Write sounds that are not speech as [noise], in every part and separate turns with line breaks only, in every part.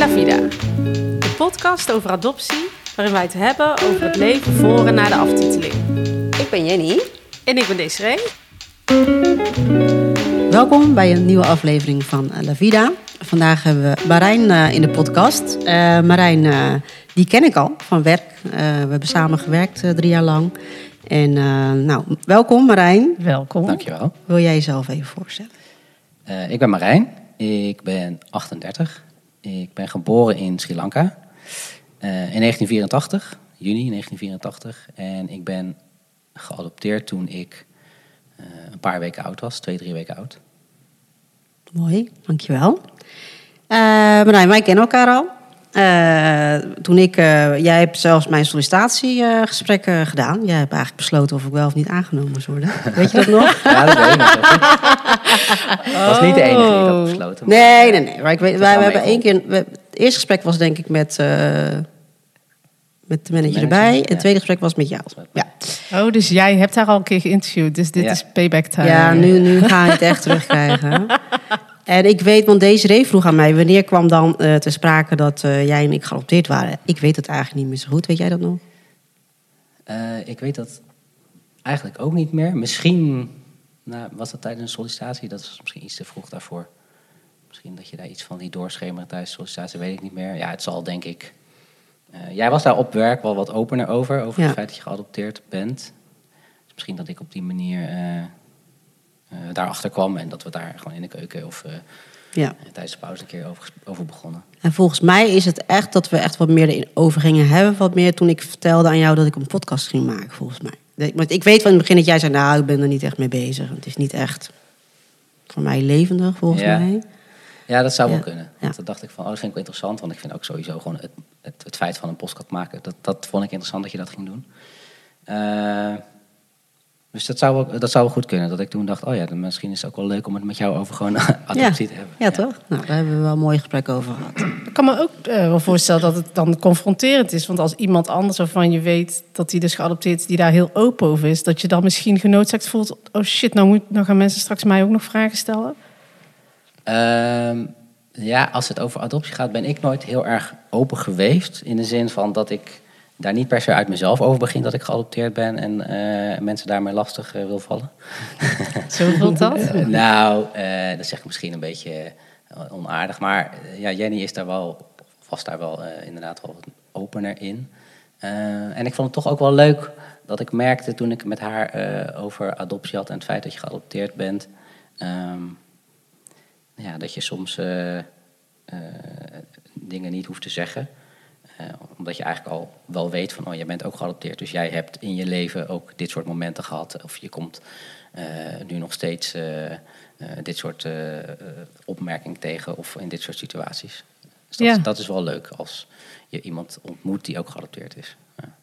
La Vida, de podcast over adoptie, waarin wij het hebben over het leven voor en na de aftiteling.
Ik ben Jenny.
En ik ben Desiree.
Welkom bij een nieuwe aflevering van La Vida. Vandaag hebben we Marijn uh, in de podcast. Uh, Marijn, uh, die ken ik al van werk. we hebben samen gewerkt drie jaar lang. En nou, welkom Marijn.
Welkom.
Dankjewel.
Wil jij jezelf even voorstellen?
ik ben Marijn. Ik ben 38. Ik ben geboren in Sri Lanka in 1984, juni 1984. En ik ben geadopteerd toen ik een paar weken oud was, twee, drie weken oud.
Mooi, dankjewel. Uh, Marijn, wij kennen elkaar al. Uh, toen ik, uh, jij hebt zelfs mijn sollicitatiegesprekken gedaan. Jij hebt eigenlijk besloten of ik wel of niet aangenomen zou worden. [laughs] Weet je dat nog?
Ja, dat weet ik nog. Dat was niet de enige die dat besloten.
Nee, nee, nee. Maar ik weet, wij, we hebben één keer. We, het eerste gesprek was denk ik met, met de manager, erbij.
ja.
Het tweede gesprek was met jou. Ja.
Oh, dus jij hebt haar al een keer geïnterviewd. Dus dit
Ja.
is payback time.
Ja, nu, nu ga je het echt terugkrijgen. [laughs] En ik weet, want Desiree vroeg aan mij... wanneer kwam dan eh te sprake dat eh, jij en ik geadopteerd waren? Ik weet het eigenlijk niet meer zo goed. Weet jij dat nog?
Eh, ik weet dat eigenlijk ook niet meer. Misschien nou, was dat tijdens een sollicitatie. Dat was misschien iets te vroeg daarvoor. Misschien dat je daar iets van die doorschemeren tijdens de sollicitatie, weet ik niet meer. Ja, het zal denk ik... jij was daar op werk wel wat opener over, over
Ja.
het feit dat je geadopteerd bent. Dus misschien dat ik op die manier daarachter kwam en dat we daar gewoon in de keuken of eh,
Ja.
tijdens de pauze een keer over, over begonnen.
En volgens mij is het echt dat we echt wat meer erin over gingen hebben. Wat meer toen ik vertelde aan jou dat ik een podcast ging maken, volgens mij. Want ik weet van in het begin dat jij zei... nou, ik ben er niet echt mee bezig. Het is niet echt voor mij levendig, volgens
Ja.
mij.
Ja, dat zou
Ja.
wel kunnen.
Ja.
Dat dacht ik van, oh, dat vind ik wel interessant. Want ik vind ook sowieso gewoon het, het, het feit van een podcast maken, dat, dat vond ik interessant dat je dat ging doen. Eh, dus dat zou, wel, dat zou wel goed kunnen. Dat ik toen dacht, oh ja, dan misschien is het ook wel leuk om het met jou over gewoon [laughs] adoptie te hebben.
Ja, toch? Nou, daar hebben we wel een mooi gesprek over gehad.
Ik kan me ook eh, wel voorstellen dat het dan confronterend is. Want als iemand anders waarvan je weet dat hij dus geadopteerd is, die daar heel open over is, dat je dan misschien genoodzaakt voelt: oh shit, nou, moet, nou gaan mensen straks mij ook nog vragen stellen.
Ehm, ja, als het over adoptie gaat, ben ik nooit heel erg open geweest. In de zin van dat ik daar niet per se uit mezelf over begin dat ik geadopteerd ben en eh, mensen daarmee lastig eh, wil vallen. [laughs]
Zo voelt dat.
Eh, nou, dat zeg ik misschien een beetje onaardig. Maar ja, Jenny is daar wel, was daar wel inderdaad wel wat opener in. En ik vond het toch ook wel leuk dat ik merkte toen ik met haar over adoptie had en het feit dat je geadopteerd bent. ehm, ja, dat je soms dingen niet hoeft te zeggen. Eh, omdat je eigenlijk al wel weet van, oh, jij bent ook geadopteerd. Dus jij hebt in je leven ook dit soort momenten gehad. Of je komt eh, nu nog steeds eh, eh, dit soort opmerkingen tegen of in dit soort situaties. Dus dat,
Ja.
dat is wel leuk als je iemand ontmoet die ook geadopteerd is. Ja.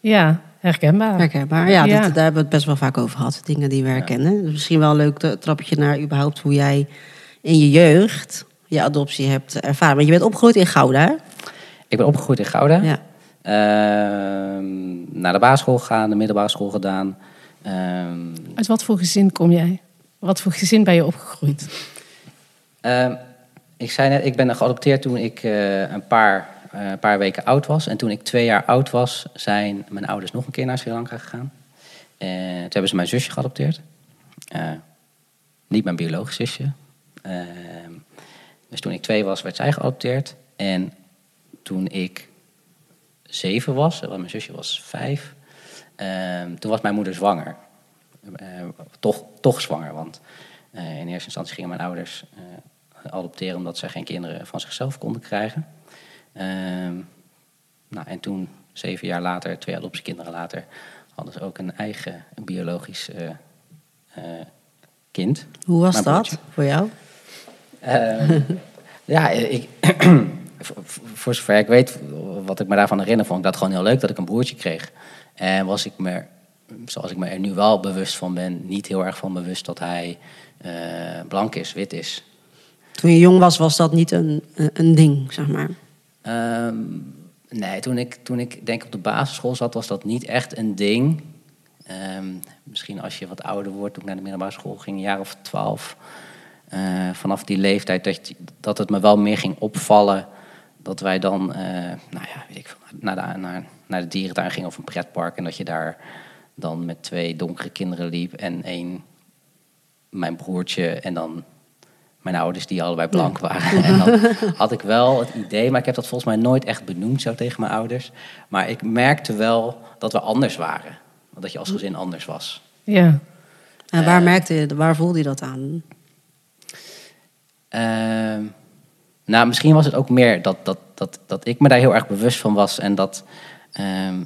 Ja, herkenbaar.
Herkenbaar. Ja,
Ja.
Dat, daar hebben we het best wel vaak over gehad. Dingen die we herkennen. Dus misschien wel een leuk trapje naar überhaupt hoe jij in je jeugd je adoptie hebt ervaren. Want je bent opgegroeid in Gouda, hè?
Ik ben opgegroeid in Gouda.
Ja.
Ehm, naar de basisschool gegaan, de middelbare school gedaan. Ehm,
Uit wat voor gezin kom jij? Wat voor gezin ben je opgegroeid?
Ehm, ik zei net, ik ben geadopteerd toen ik eh, een paar, eh, een paar weken oud was. En toen ik twee jaar oud was, zijn mijn ouders nog een keer naar Sri Lanka gegaan. En toen hebben ze mijn zusje geadopteerd. Eh, niet mijn biologisch zusje. Ehm, dus toen ik twee was, werd zij geadopteerd. En toen ik zeven was, want mijn zusje was vijf, ehm, toen was mijn moeder zwanger. Eh, toch, toch zwanger, want eh, in eerste instantie gingen mijn ouders eh, adopteren omdat zij geen kinderen van zichzelf konden krijgen. Ehm, nou, en toen, zeven jaar later, twee adoptiekinderen later, hadden ze ook een eigen biologisch eh, eh, kind.
Hoe was dat voor jou?
Ehm, [laughs] ja, ik, [clears throat] voor- zover ik weet, wat ik me daarvan herinner, vond ik dat gewoon heel leuk dat ik een broertje kreeg. En was ik me, zoals ik me er nu wel bewust van ben, niet heel erg van bewust dat hij eh, blank is, wit is.
Toen je jong was, was dat niet een, een, ding, zeg maar.
Ehm, nee, toen ik, toen ik denk op de basisschool zat, was dat niet echt een ding. Ehm, misschien als je wat ouder wordt, toen ik naar de middelbare school ging, een jaar of twaalf. eh, vanaf die leeftijd, dat, dat het me wel meer ging opvallen dat wij dan, eh, nou ja, weet ik veel, naar de, naar, naar de dierentuin gingen of een pretpark. En dat je daar dan met twee donkere kinderen liep en één, mijn broertje en dan mijn ouders die allebei blank waren. [laughs] En dan had ik wel het idee, maar ik heb dat volgens mij nooit echt benoemd zo tegen mijn ouders. Maar ik merkte wel dat we anders waren. Dat je als gezin anders was.
Ja.
En waar, merkte je, waar voelde je dat aan?
Ehm, nou, misschien was het ook meer dat, dat, dat, dat ik me daar heel erg bewust van was. En dat, ehm,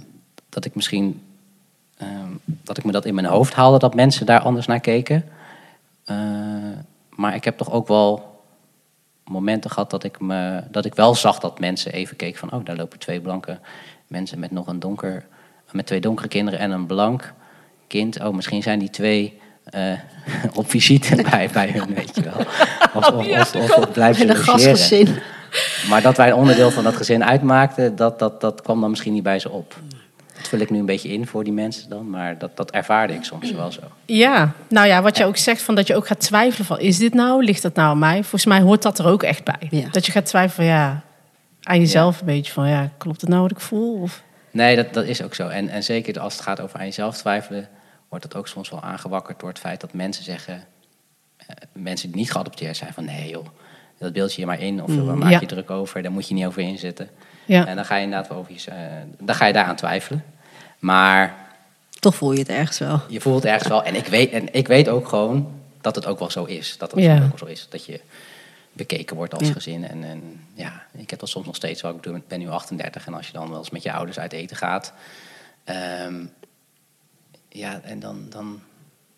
dat ik misschien ehm, dat ik me dat in mijn hoofd haalde dat mensen daar anders naar keken. Eh, maar ik heb toch ook wel momenten gehad dat ik, me, dat ik wel zag dat mensen even keken van... oh, daar lopen twee blanke mensen met nog een donker... met twee donkere kinderen en een blank kind. Oh, misschien zijn die twee eh, [laughs] op visite [laughs] bij, bij hun, weet je wel. [laughs] Of, of, of, of, of blijven
een gastgezin.
Maar dat wij een onderdeel van dat gezin uitmaakten, dat, dat, dat kwam dan misschien niet bij ze op. Dat vul ik nu een beetje in voor die mensen dan, maar dat, dat ervaarde ik soms wel zo.
Ja, nou ja, wat je ook zegt, van dat je ook gaat twijfelen van, is dit nou, ligt dat nou aan mij? Volgens mij hoort dat er ook echt bij.
Ja.
Dat je gaat twijfelen, ja, aan jezelf een beetje van, ja, klopt het nou wat ik voel? Of,
Nee, dat, dat is ook zo. En, en zeker als het gaat over aan jezelf twijfelen, wordt dat ook soms wel aangewakkerd door het feit dat mensen zeggen, eh, mensen die niet geadopteerd zijn, van nee joh, dat beeld je je maar in of waar maak je druk over, daar moet je niet over inzitten.
ja.
En dan ga je inderdaad wel over je, eh, dan ga je daaraan twijfelen. Maar
Toch voel je het ergens wel.
je voelt ergens wel. En ik weet, en ik weet ook gewoon dat het ook wel zo is. Dat het
Ja.
ook wel zo is. Dat je bekeken wordt als
Ja.
gezin. En, en ja, ik heb dat soms nog steeds wel. Ik ben nu 38 en als je dan wel eens met je ouders uit eten gaat. ehm, ja, en dan, dan,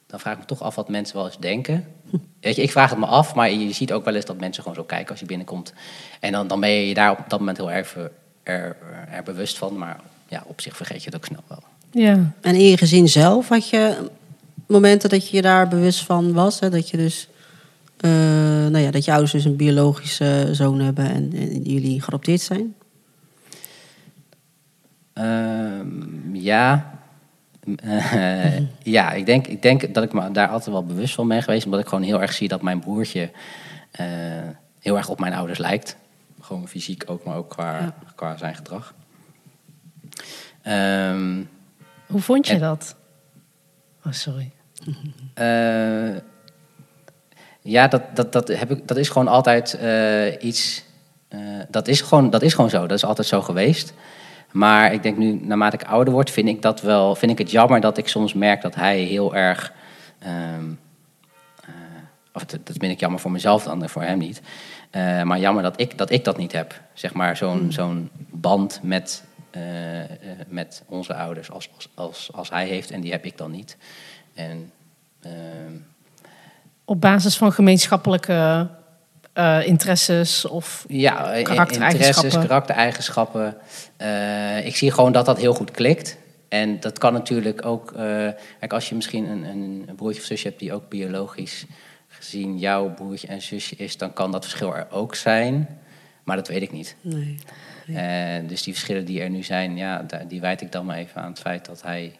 dan vraag ik me toch af wat mensen wel eens denken. Weet je, ik vraag het me af, maar je ziet ook wel eens dat mensen gewoon zo kijken als je binnenkomt. En dan, dan ben je je daar op dat moment heel erg er, er, er bewust van. Maar ja, op zich vergeet je het ook snel wel.
ja.
En in je gezin zelf had je momenten dat je je daar bewust van was. Hè? Dat je dus, eh, nou ja, dat je ouders dus een biologische zoon hebben en, en jullie geadopteerd zijn.
Ehm, ja. Eh, ja, ik denk, ik denk dat ik me daar altijd wel bewust van ben geweest. Omdat ik gewoon heel erg zie dat mijn broertje eh, heel erg op mijn ouders lijkt. Gewoon fysiek ook, maar ook qua,
Ja.
qua zijn gedrag. Ehm,
Hoe vond je
En-
dat? Oh, sorry.
Eh, ja, dat, dat, dat, heb ik, dat is gewoon altijd iets. dat, is gewoon, dat is gewoon zo. Dat is altijd zo geweest. Maar ik denk nu, naarmate ik ouder word, vind ik, dat wel, vind ik het jammer dat ik soms merk dat hij heel erg. ehm, eh, of dat, dat vind ik jammer voor mezelf dan, voor hem niet. Eh, maar jammer dat ik, dat ik dat niet heb. Zeg maar zo'n zo'n band met, eh, met onze ouders als, als, als, als hij heeft. En die heb ik dan niet. En ehm,
Op basis van gemeenschappelijke eh, interesses of...
ja, i-
Karaktereigenschappen.
interesses, karaktereigenschappen. Eh, ik zie gewoon dat dat heel goed klikt. En dat kan natuurlijk ook... eh, kijk, als je misschien een, een, broertje of zusje hebt... die ook biologisch gezien jouw broertje en zusje is... dan kan dat verschil er ook zijn. Maar dat weet ik niet.
Nee.
Eh, dus die verschillen die er nu zijn... Ja, die wijd ik dan maar even aan het feit dat hij...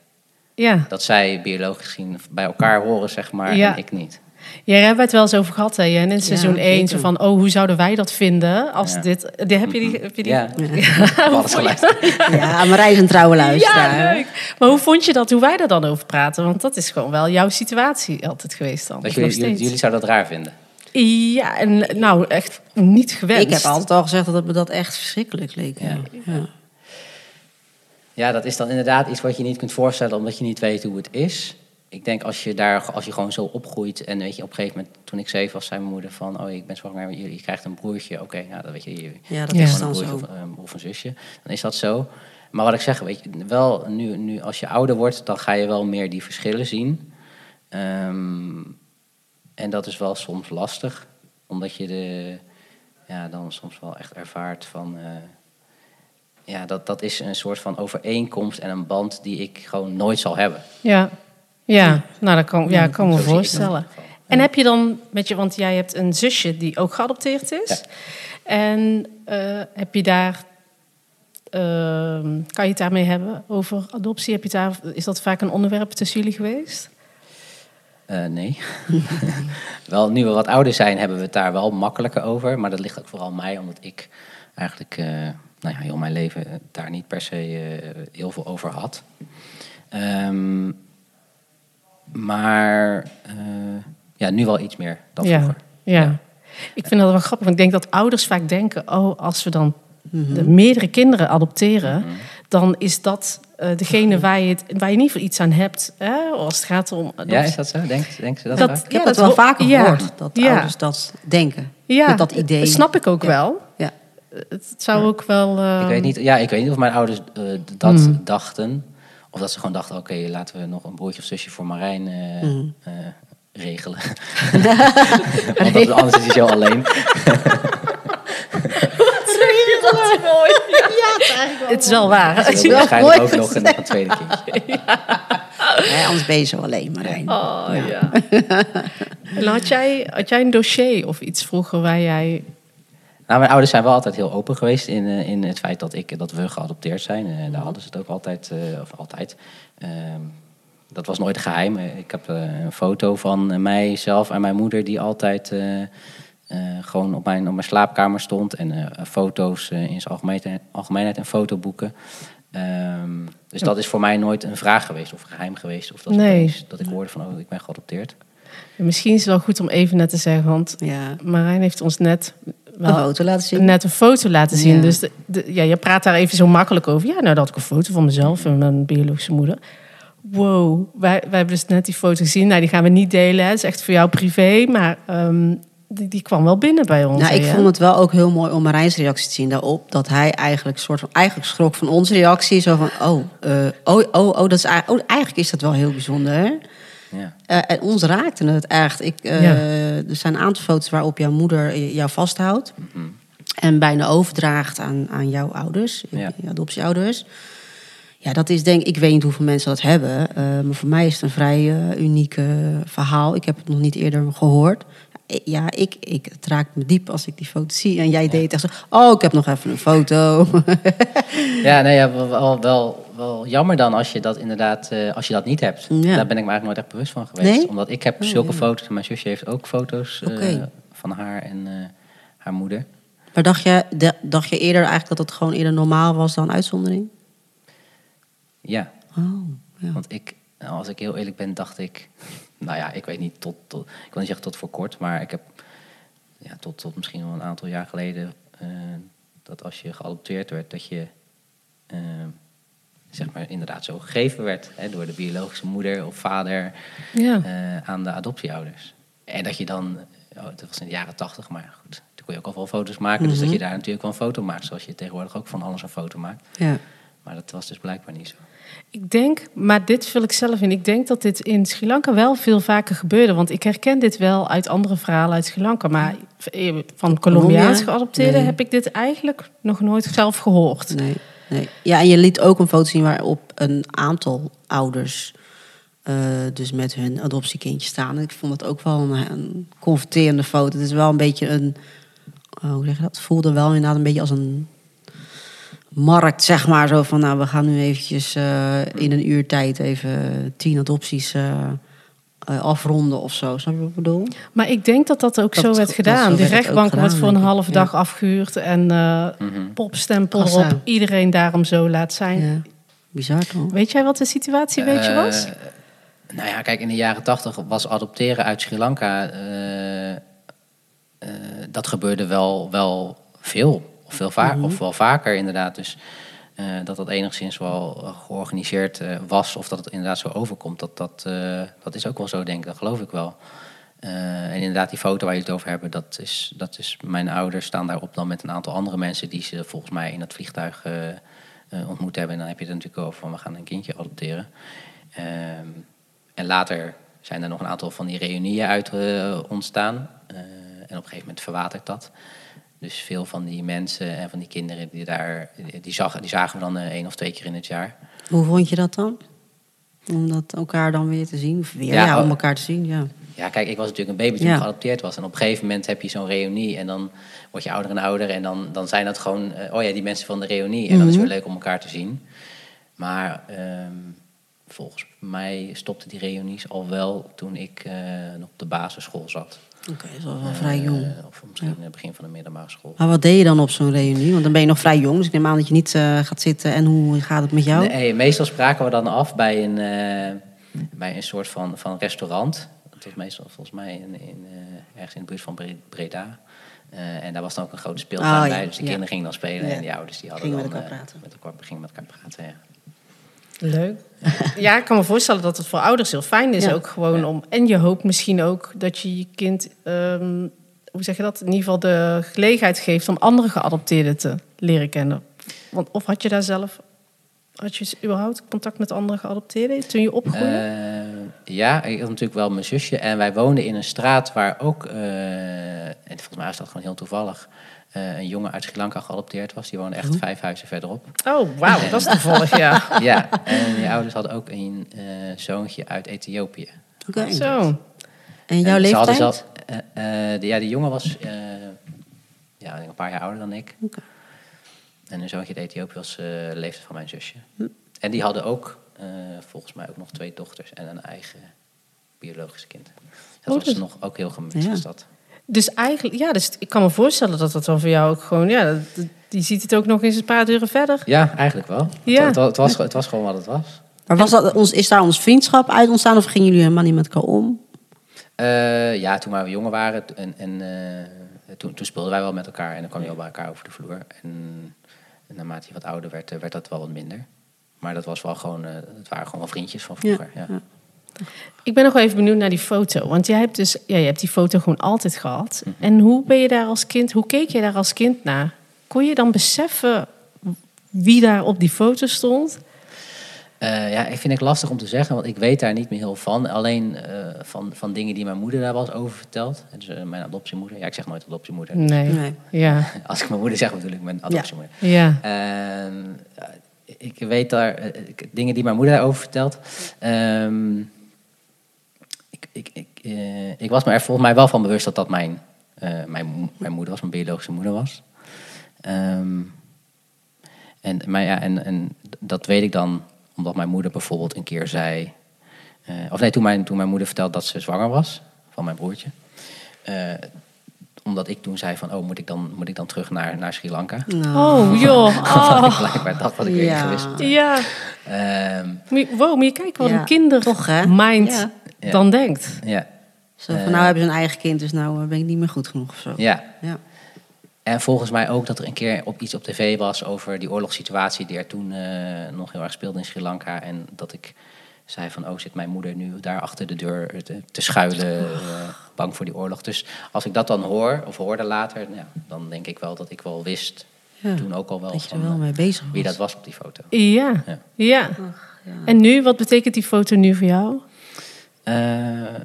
Ja,
dat zij biologisch gezien bij elkaar horen, zeg maar,
Ja.
en ik niet.
Ja, daar hebben we het wel eens over gehad, hè? En in seizoen 1,
zeker.
zo van, oh, hoe zouden wij dat vinden als
Ja.
dit... Die, heb je die? Heb je die?
Ja, [laughs] alles geluisterd.
Ja, Marij is een trouwe luisteraar.
Ja, leuk. Maar hoe vond je dat, hoe wij daar dan over praten? Want dat is gewoon wel jouw situatie altijd geweest dan.
Dat jullie, jullie, zouden dat raar vinden.
Ja, en nou, echt niet gewenst.
Ik heb altijd al gezegd dat het me dat echt verschrikkelijk leek.
Ja.
Ja.
Ja, dat is dan inderdaad iets wat je niet kunt voorstellen omdat je niet weet hoe het is. Ik denk als je daar, als je gewoon zo opgroeit en weet je, op een gegeven moment, toen ik zeven was, zei mijn moeder van, oh ik ben zwanger, maar je, je krijgt een broertje. Oké, ja, dat weet je, je
Ja, dat is dan
een
zo.
broertje of, ehm, of een zusje. Dan is dat zo. Maar wat ik zeg, weet je, wel nu, nu als je ouder wordt, dan ga je wel meer die verschillen zien. Ehm, en dat is wel soms lastig, omdat je de, ja, dan soms wel echt ervaart van, eh, ja, dat, dat is een soort van overeenkomst en een band die ik gewoon nooit zal hebben.
Ja, ja. nou dat kan, ja, kan me voorstellen. En heb je dan, met je, want jij hebt een zusje die ook geadopteerd is.
Ja.
En eh, heb je daar, ehm, kan je het daarmee hebben over adoptie? Heb je daar, is dat vaak een onderwerp tussen jullie geweest?
Eh, nee. [laughs] wel, nu we wat ouder zijn, hebben we het daar wel makkelijker over. Maar dat ligt ook vooral aan mij, omdat ik eigenlijk eh, nou ja, heel mijn leven daar niet per se eh, heel veel over had. Ehm, maar eh, ja, nu wel iets meer dan
ja.
vroeger.
Ja. Ik vind dat wel grappig, want ik denk dat ouders vaak denken: oh, als we dan
Mhm.
de meerdere kinderen adopteren, dan is dat eh, degene waar je, het, waar je in ieder geval iets aan hebt. Hè? Als het gaat om.
Ja,
adoptie.
is dat zo? Denk, denken ze dat,
Dat-
vaak?
Ik heb
Ja,
dat
dat
wel
ho-
vaker
ja.
gehoord, dat
Ja.
ouders dat denken.
ja,
Met dat idee.
Dat snap ik ook
Ja.
wel.
Ja.
Het zou ook wel. eh,
Ik weet niet, ja, ik weet niet of mijn ouders eh, dat
Hmm.
dachten. Of dat ze gewoon dachten, oké, laten we nog een broertje of zusje voor Marijn eh,
Hmm.
eh, regelen. [laughs] Want dat, anders is hij zo alleen.
Het is wel waar.
Wil
wel
waarschijnlijk
mooi
ook nog, een- tweede kindje. [laughs]
Ja, anders ben je zo alleen, Marijn.
Oh ja. En had jij, had jij een dossier of iets vroeger waar jij.
Nou, mijn ouders zijn wel altijd heel open geweest in, eh, in het feit dat, ik, dat we geadopteerd zijn. Eh, daar hadden ze het ook altijd, eh, of altijd. Ehm, dat was nooit geheim. Eh, Ik heb een foto van mijzelf en mijn moeder die altijd eh, eh, gewoon op mijn, op mijn slaapkamer stond. En eh, foto's eh, in zijn algemeenheid, algemeenheid en fotoboeken. Ehm, dus dat is voor mij nooit een vraag geweest of geheim geweest. Of dat,
Nee.
opeens- dat ik hoorde van, oh, ik ben geadopteerd.
Misschien is het wel goed om even net te zeggen, want
Ja,
Marijn heeft ons net.
Een
Wel,
foto laten zien.
net een foto laten zien.
Ja.
Dus de, de- ja, je praat daar even zo makkelijk over. Ja, nou, dat had ik een foto van mezelf en mijn biologische moeder. Wow, wij, wij hebben dus net die foto gezien. Nou, die gaan we niet delen. Het is echt voor jou privé. Maar ehm, die, die kwam wel binnen bij ons.
Nou, ik
hè?
vond het wel ook heel mooi om Marijn's reactie te zien daarop. Dat hij eigenlijk soort van eigenlijk schrok van onze reactie. Zo van, oh, eh, oh, oh, oh, dat is, eigenlijk- oh, eigenlijk is dat wel heel bijzonder.
Ja.
Eh, en ons raakte het echt. Ik, eh,
Ja.
Er zijn een aantal foto's waarop jouw moeder jou vasthoudt. En bijna overdraagt aan, aan jouw ouders,
Ja.
je adoptieouders. Ja, dat is denk ik, ik weet niet hoeveel mensen dat hebben. eh, maar voor mij is het een vrij uniek verhaal. Ik heb het nog niet eerder gehoord. Ja, ik, ik, het raakt me diep als ik die foto zie. En jij deed echt zo, oh, ik heb nog even een foto. [laughs]
Ja, nee, ja, wel, wel, jammer dan als je dat inderdaad, eh, als je dat niet hebt.
Ja.
Daar ben ik me eigenlijk nooit echt bewust van geweest.
Nee?
Omdat ik heb
Oh,
zulke
ja.
foto's en mijn zusje heeft ook foto's eh, van haar en eh, haar moeder.
maar dacht je, dacht je eerder eigenlijk dat het gewoon eerder normaal was dan uitzondering?
Ja,
Oh, ja.
want ik, nou, als ik heel eerlijk ben, dacht ik, [laughs] nou ja, ik weet niet tot, tot ik wil niet zeggen tot voor kort, maar ik heb ja, tot, tot misschien wel een aantal jaar geleden eh, dat als je geadopteerd werd, dat je eh, zeg maar inderdaad zo gegeven werd hè, door de biologische moeder of vader.
Ja.
eh, aan de adoptieouders. En dat je dan, oh, dat was in de jaren tachtig, maar goed, toen kon je ook al wel foto's maken. Dus dat je daar natuurlijk wel een foto maakt, zoals je tegenwoordig ook van alles een foto maakt.
ja.
Maar dat was dus blijkbaar niet zo.
Ik denk, maar dit vul ik zelf in. Ik denk dat dit in Sri Lanka wel veel vaker gebeurde. Want ik herken dit wel uit andere verhalen uit Sri Lanka. Maar van Colombiaans
Colombia?
geadopteerden
Nee.
heb ik dit eigenlijk nog nooit zelf gehoord.
Nee, nee. Ja, en je liet ook een foto zien waarop een aantal ouders eh, dus met hun adoptiekindje staan. Ik vond het ook wel een, een confronterende foto. Het is wel een beetje een, oh, hoe zeg je dat? Het voelde wel inderdaad een beetje als een markt, zeg maar. Zo van, nou, we gaan nu eventjes eh, in een uur tijd even tien adopties eh, eh, afronden of zo. Snap je wat ik bedoel?
Maar ik denk dat dat ook
Dat-
zo werd gedaan.
zo
De rechtbank
gedaan,
wordt voor een halve
Ja.
dag afgehuurd. En eh
Mhm.
popstempel
Kassa.
erop. Iedereen daarom zo laat zijn.
Ja. Bizar toch?
Weet jij wat de situatie weet je was?
Nou ja, kijk, in de jaren tachtig was adopteren uit Sri Lanka. eh, eh, dat gebeurde wel, wel veel. Of, veel va- of wel vaker inderdaad. Dus eh, dat dat enigszins wel eh, georganiseerd eh, was. Of dat het inderdaad zo overkomt. Dat, dat, dat is ook wel zo, denk ik. Dat geloof ik wel. En inderdaad, die foto waar je het over hebben, dat is, dat is mijn ouders staan daarop dan met een aantal andere mensen die ze volgens mij in het vliegtuig ontmoet hebben. En dan heb je het natuurlijk over van we gaan een kindje adopteren. Ehm, en later zijn er nog een aantal van die reunieën uit ontstaan. En op een gegeven moment verwatert dat. Dus veel van die mensen en van die kinderen die daar, die, zag, die zagen we dan eh, één of twee keer in het jaar.
Hoe vond je dat dan? Om dat elkaar dan weer te zien? Of weer,
Ja,
ja, om
oh.
elkaar te zien, ja.
Ja, kijk, ik was natuurlijk een baby toen
Ja.
ik geadopteerd was. En op een gegeven moment heb je zo'n reunie en dan word je ouder en ouder. En dan, dan zijn dat gewoon, eh, oh ja, die mensen van de reunie. En dan is het weer leuk om elkaar te zien. Maar ehm, volgens mij stopte die reunies al wel toen ik eh, op de basisschool zat.
Oké, dat is wel, wel vrij jong.
Eh, of misschien het begin van de middelbare school.
Maar wat deed je dan op zo'n reunie? Want dan ben je nog vrij jong, dus ik neem aan dat je niet eh, gaat zitten. En hoe gaat het met jou?
Nee, meestal spraken we dan af bij een, eh, bij een soort van, van restaurant. Dat was meestal volgens mij in, in, eh, ergens in de buurt van Bre- Breda. Eh, en daar was dan ook een grote speeltuin
Oh, ja.
bij. Dus de
Ja.
kinderen gingen dan spelen
Ja.
en die ouders die hadden
Gingen
dan...
met elkaar
eh,
praten.
Met elkaar, gingen met elkaar praten, ja.
Leuk. Ja, ik kan me voorstellen dat het voor ouders heel fijn is
Ja.
ook gewoon
Ja.
om... En je hoopt misschien ook dat je je kind, ehm, hoe zeg je dat? In ieder geval de gelegenheid geeft om andere geadopteerden te leren kennen. Want of had je daar zelf, had je überhaupt contact met andere geadopteerden toen je opgroeide?
Eh, ja, ik had natuurlijk wel mijn zusje. En wij woonden in een straat waar ook, eh, en volgens mij was dat gewoon heel toevallig, eh, een jongen uit Sri Lanka geadopteerd was. Die woonde echt vijf huizen verderop.
oh, wauw, dat is toevallig, ja. [laughs]
ja, en die ouders hadden ook een eh, zoontje uit Ethiopië.
Oké.
Zo.
En jouw
En ze hadden
leeftijd?
zelf- eh, de, ja, die jongen was eh, ja, een paar jaar ouder dan ik.
Oké.
En een zoontje uit Ethiopië was eh, de leeftijd van mijn zusje.
Hm.
En die hadden ook eh, volgens mij ook nog twee dochters en een eigen biologische kind. Dat
Oh,
was
dus-
nog ook heel gemixt.
Ja.
was dat.
Dus eigenlijk, ja, dus ik kan me voorstellen dat dat dan voor jou ook gewoon, ja, dat- die ziet het ook nog eens een paar deuren verder.
Ja, eigenlijk wel.
Ja.
Het, wa- het, was, het was gewoon wat het was.
Maar was dat, ons, is daar ons vriendschap uit ontstaan of gingen jullie helemaal niet met elkaar om?
Eh, ja, toen wij jonger waren en, en eh, toen, toen speelden wij wel met elkaar en dan kwam je wel bij elkaar over de vloer. En, en naarmate je wat ouder werd, eh, werd dat wel wat minder. Maar dat was wel gewoon, het waren gewoon wel vriendjes van vroeger. Ja,
ja.
Ik ben nog wel even benieuwd naar die foto. Want jij hebt dus, ja, je hebt die foto gewoon altijd gehad. En hoe ben je daar als kind, hoe keek je daar als kind naar? Kon je dan beseffen wie daar op die foto stond?
Eh, ja, ik vind het lastig om te zeggen, want ik weet daar niet meer heel van. Alleen eh, van, van dingen die mijn moeder daar was over verteld. Dus eh, mijn adoptiemoeder. Ja, ik zeg nooit adoptiemoeder.
Nee.
Nee.
Ja. [laughs]
Als ik mijn moeder zeg, bedoel ik mijn adoptiemoeder.
Ja.
Ehm, ik weet daar dingen die mijn moeder daarover vertelt. Ehm, ik, ik, ik, eh, ik was me er volgens mij wel van bewust dat dat mijn, eh, mijn, mijn moeder was, mijn biologische moeder was. Ehm, en, maar ja, en, en dat weet ik dan omdat mijn moeder bijvoorbeeld een keer zei. eh, of nee, toen mijn, toen mijn moeder vertelde dat ze zwanger was van mijn broertje. Eh, omdat ik toen zei van, oh, moet ik dan, moet ik dan terug naar, naar Sri Lanka?
Oh, [laughs] joh. Oh.
blijkbaar dat ik weer
Ja.
gewist.
Ja.
Ehm,
Moet je, wow, moet je kijken wat
Ja,
een kinder
toch, hè?
mind
Ja.
Ja.
dan denkt.
ja,
Zo van, nou hebben ze een eigen kind, dus nou eh, ben ik niet meer goed genoeg of zo.
ja.
Ja.
En volgens mij ook dat er een keer op iets op tv was over die oorlogssituatie die er toen eh, nog heel erg speelde in Sri Lanka. En dat ik zei van, oh, zit mijn moeder nu daar achter de deur te, te schuilen, eh, bang voor die oorlog. Dus als ik dat dan hoor, of hoorde later, nou, dan denk ik wel dat ik wel wist,
Ja,
toen ook al wel,
Dat je
van,
er wel
eh,
mee bezig was.
wie dat was op die foto.
Ja.
Ja.
Ja.
Ach, ja.
En nu, wat betekent die foto nu voor jou?
Eh,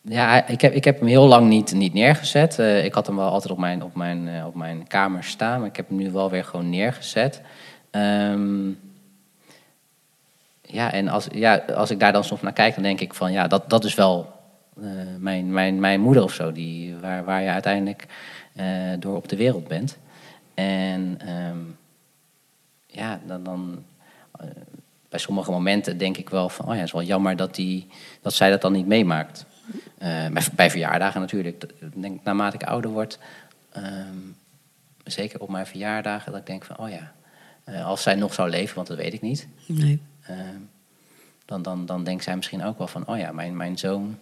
ja, ik heb, ik heb hem heel lang niet, niet neergezet. Eh, ik had hem wel altijd op mijn, op, mijn, eh, op mijn kamer staan, maar ik heb hem nu wel weer gewoon neergezet. Ehm, ja, en als, ja, als ik daar dan soms naar kijk, dan denk ik van ja, dat, dat is wel mijn, mijn, mijn moeder of zo, die, waar, waar je uiteindelijk door op de wereld bent. En ehm, ja, dan, dan bij sommige momenten denk ik wel van, oh ja, het is wel jammer dat, die, dat zij dat dan niet meemaakt. Eh, bij, bij verjaardagen natuurlijk. Dat- Ik denk, naarmate ik ouder word, ehm, zeker op mijn verjaardagen, dat ik denk van, oh ja, eh, als zij nog zou leven, want dat weet ik niet,
Nee.
ehm, dan, dan, dan denkt zij misschien ook wel van, oh ja, mijn, mijn zoon,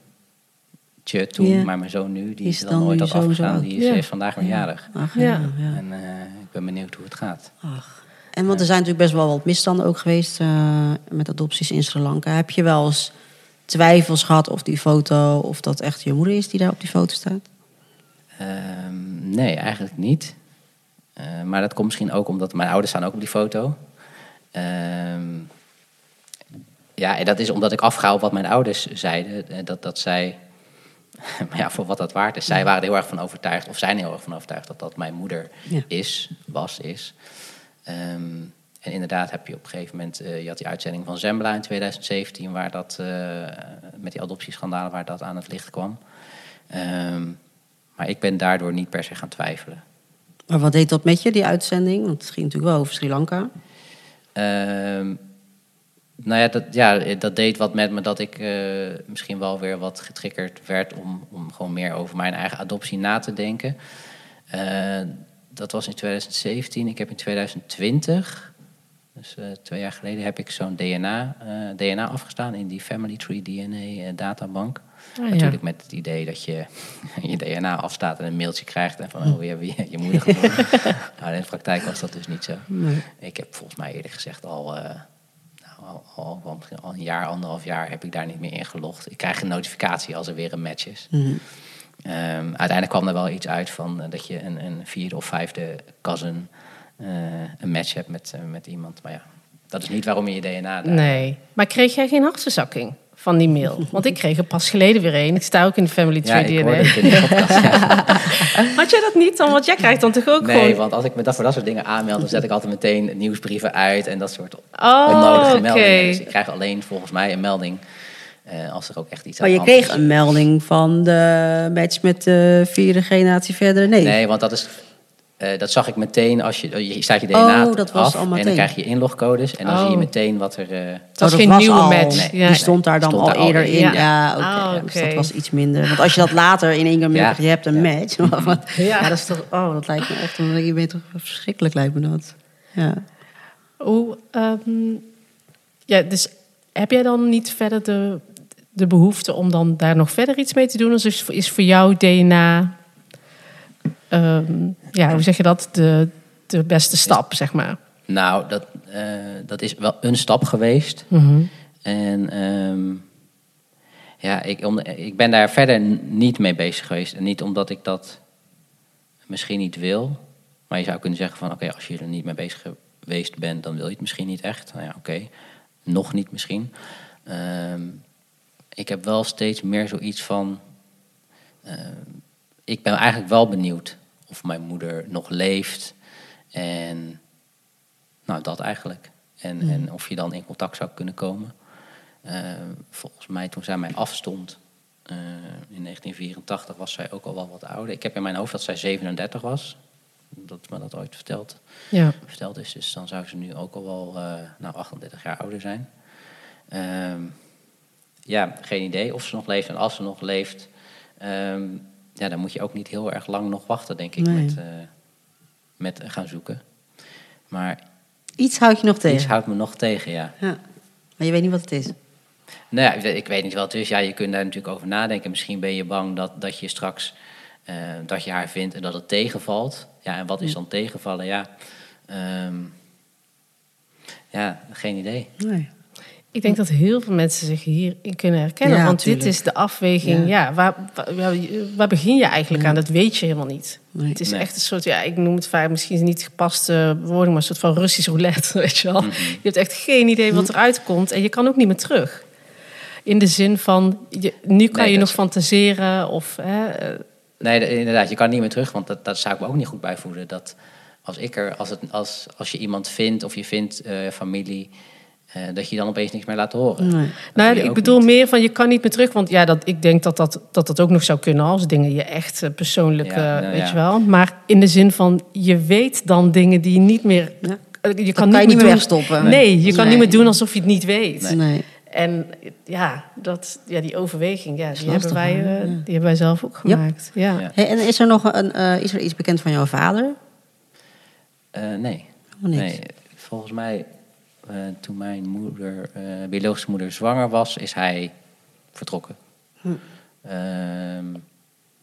tje toen, maar mijn zoon nu, die is, dan,
dan
nooit
zo
afgegaan, die is,
Ja.
vandaag weer jarig.
Ach,
Ja.
ja. ja.
En eh, ik ben benieuwd hoe het gaat.
Ach. En want er zijn natuurlijk best wel wat misstanden ook geweest eh, met adopties in Sri Lanka. Heb je wel eens twijfels gehad of die foto, of dat echt je moeder is die daar op die foto staat?
Ehm, nee, eigenlijk niet. Eh, maar dat komt misschien ook omdat mijn ouders staan ook op die foto. Ehm, ja, en dat is omdat ik afga op wat mijn ouders zeiden. eh, Dat, dat zij, [laughs] maar ja, voor wat dat waard is. Zij waren er heel erg van overtuigd, of zijn er heel erg van overtuigd, dat dat mijn moeder
Ja.
is, was, is. Ehm, en inderdaad heb je op een gegeven moment, eh, je had die uitzending van Zembla in 2017, waar dat, eh, met die adoptieschandalen, waar dat aan het licht kwam. Ehm, maar ik ben daardoor niet per se gaan twijfelen.
Maar wat deed dat met je, die uitzending? Want het ging natuurlijk wel over Sri Lanka.
Ehm, Nou ja dat, ja, dat deed wat met me dat ik eh, misschien wel weer wat getriggerd werd om, om gewoon meer over mijn eigen adoptie na te denken. Dat was in 2017. Ik heb in 2020, dus eh, twee jaar geleden, heb ik zo'n DNA, eh, DNA afgestaan in die Family Tree DNA eh, databank.
Ah, ja.
Natuurlijk met het idee dat je [laughs] je DNA afstaat en een mailtje krijgt en van oh, je hebt je, je moeder geboren. [laughs] nou, in de praktijk was dat dus niet zo.
Nee.
Ik heb volgens mij eerlijk gezegd al, nou, al, al, een jaar, anderhalf jaar heb ik daar niet meer ingelogd. Ik krijg een notificatie als er weer een match is. Ehm, uiteindelijk kwam er wel iets uit van eh, dat je een, een vierde of vijfde cousin eh, een match hebt met, eh, met iemand. Maar ja, dat is niet waarom je je DNA daar...
Nee. Maar kreeg jij geen hartverzakking van die mail? [laughs] Want ik kreeg er pas geleden weer een. Ik sta ook in de Family
Ja,
Tree
ik
DNA.
het in de podcast. ja. [laughs]
Had jij dat niet dan? Want jij krijgt dan toch ook
Nee,
gewoon...
want als ik me dat voor dat soort dingen aanmeld, dan zet ik altijd meteen nieuwsbrieven uit en dat soort
Oh,
onnodige
oké.
meldingen. Dus ik krijg alleen volgens mij een melding eh, als er ook echt iets aan
Oh,
de
je kreeg
is.
een melding van de match met de vierde generatie verder? Nee.
Nee, want dat is. eh, dat zag ik meteen als je, je staat je DNA
Oh, dat was
af en dan
meteen.
krijg je inlogcodes en dan
Oh.
zie je meteen wat er. eh,
Het was
Oh,
geen
dat
nieuwe
al-
match.
Nee,
ja.
Die stond daar dan
Stond
al
daar al
eerder
in.
in.
Ja.
Ja, oké.
Ah,
Ja, dus
oké.
dat was iets minder. Want als je dat later in één keer merkt, je hebt een match. [laughs] Wat-
Ja.
ja. dat is toch... Oh, dat lijkt me echt... Je bent toch verschrikkelijk, lijkt me dat. Ja.
Hoe, ehm, ja, dus heb jij dan niet verder de, de behoefte om dan daar nog verder iets mee te doen? Dus is, voor jou DNA, ehm, ja, hoe zeg je dat, de, de beste stap, zeg maar?
nou, dat, eh, dat is wel een stap geweest.
Mhm.
En ehm, ja, ik, om, ik ben daar verder niet mee bezig geweest. En niet omdat ik dat misschien niet wil. Maar je zou kunnen zeggen van oké, als je er niet mee bezig geweest bent, dan wil je het misschien niet echt. Nou ja, oké. Nog niet misschien. Ehm, ik heb wel steeds meer zoiets van. ehm, ik ben eigenlijk wel benieuwd of mijn moeder nog leeft. En nou, dat eigenlijk. En, en of je dan in contact zou kunnen komen. Eh, volgens mij toen zij mij afstond eh, in 1984 was zij ook al wel wat ouder. Ik heb in mijn hoofd dat zij 37 was. Dat me dat ooit verteld,
Ja.
verteld is. Dus dan zou ze nu ook al wel eh, nou, 38 jaar ouder zijn. Ehm, ja, geen idee of ze nog leeft. En als ze nog leeft, ehm, ja, dan moet je ook niet heel erg lang nog wachten, denk ik,
Nee.
met, eh, met gaan zoeken. Maar
Iets houd je nog tegen.
iets houdt me nog tegen, ja.
Ja. Maar je weet niet wat het is.
Nou ja, ik weet- niet wat het is. Ja, je kunt daar natuurlijk over nadenken. Misschien ben je bang dat, dat je straks eh, dat je haar vindt en dat het tegenvalt. Ja, en wat is dan tegenvallen? Ja, ehm, ja geen idee.
Nee.
Ik denk dat heel veel mensen zich hierin kunnen herkennen.
Ja,
want dit is de afweging. Ja, waar, waar, waar- waar begin je eigenlijk aan? Dat weet je helemaal niet.
Nee.
Het is
Nee.
echt een soort, ja, ik noem het vaak misschien niet gepaste woording, maar een soort van Russisch roulette, [laughs] weet je wel.
Mhm.
Je hebt echt geen idee wat eruit komt en je kan ook niet meer terug. In de zin van, je, nu kan je nog
is-
fantaseren of... Hè, eh,
Nee, de- inderdaad, je kan niet meer terug, want dat, dat zou ik me ook niet goed bijvoelen. Dat als, ik er, als, het, als, als je iemand vindt of je vindt eh, familie, eh, dat je dan opeens niks meer laat horen.
Nee.
Nou, ik bedoel
niet.
meer van je kan niet meer terug. Want ja, dat, ik denk dat dat, dat dat ook nog zou kunnen als dingen je echt eh, persoonlijk,
Ja, nou
weet
ja.
je wel. Maar in de zin van je weet dan dingen die je niet meer.
Ja.
eh, Je kan,
kan je niet meer
doen-
wegstoppen.
Nee, je kan niet meer doen alsof je het niet weet.
Nee.
En ja, dat, ja, die overweging, ja, die,
lastig,
hebben wij, eh, die hebben wij zelf ook gemaakt. Ja.
Ja.
Hey, en is er nog een, eh, is er iets bekend van jouw vader?
Eh, nee.
Niks.
nee. Volgens mij, toen mijn moeder, eh, biologische moeder zwanger was, is hij vertrokken.
Hm.
Ehm,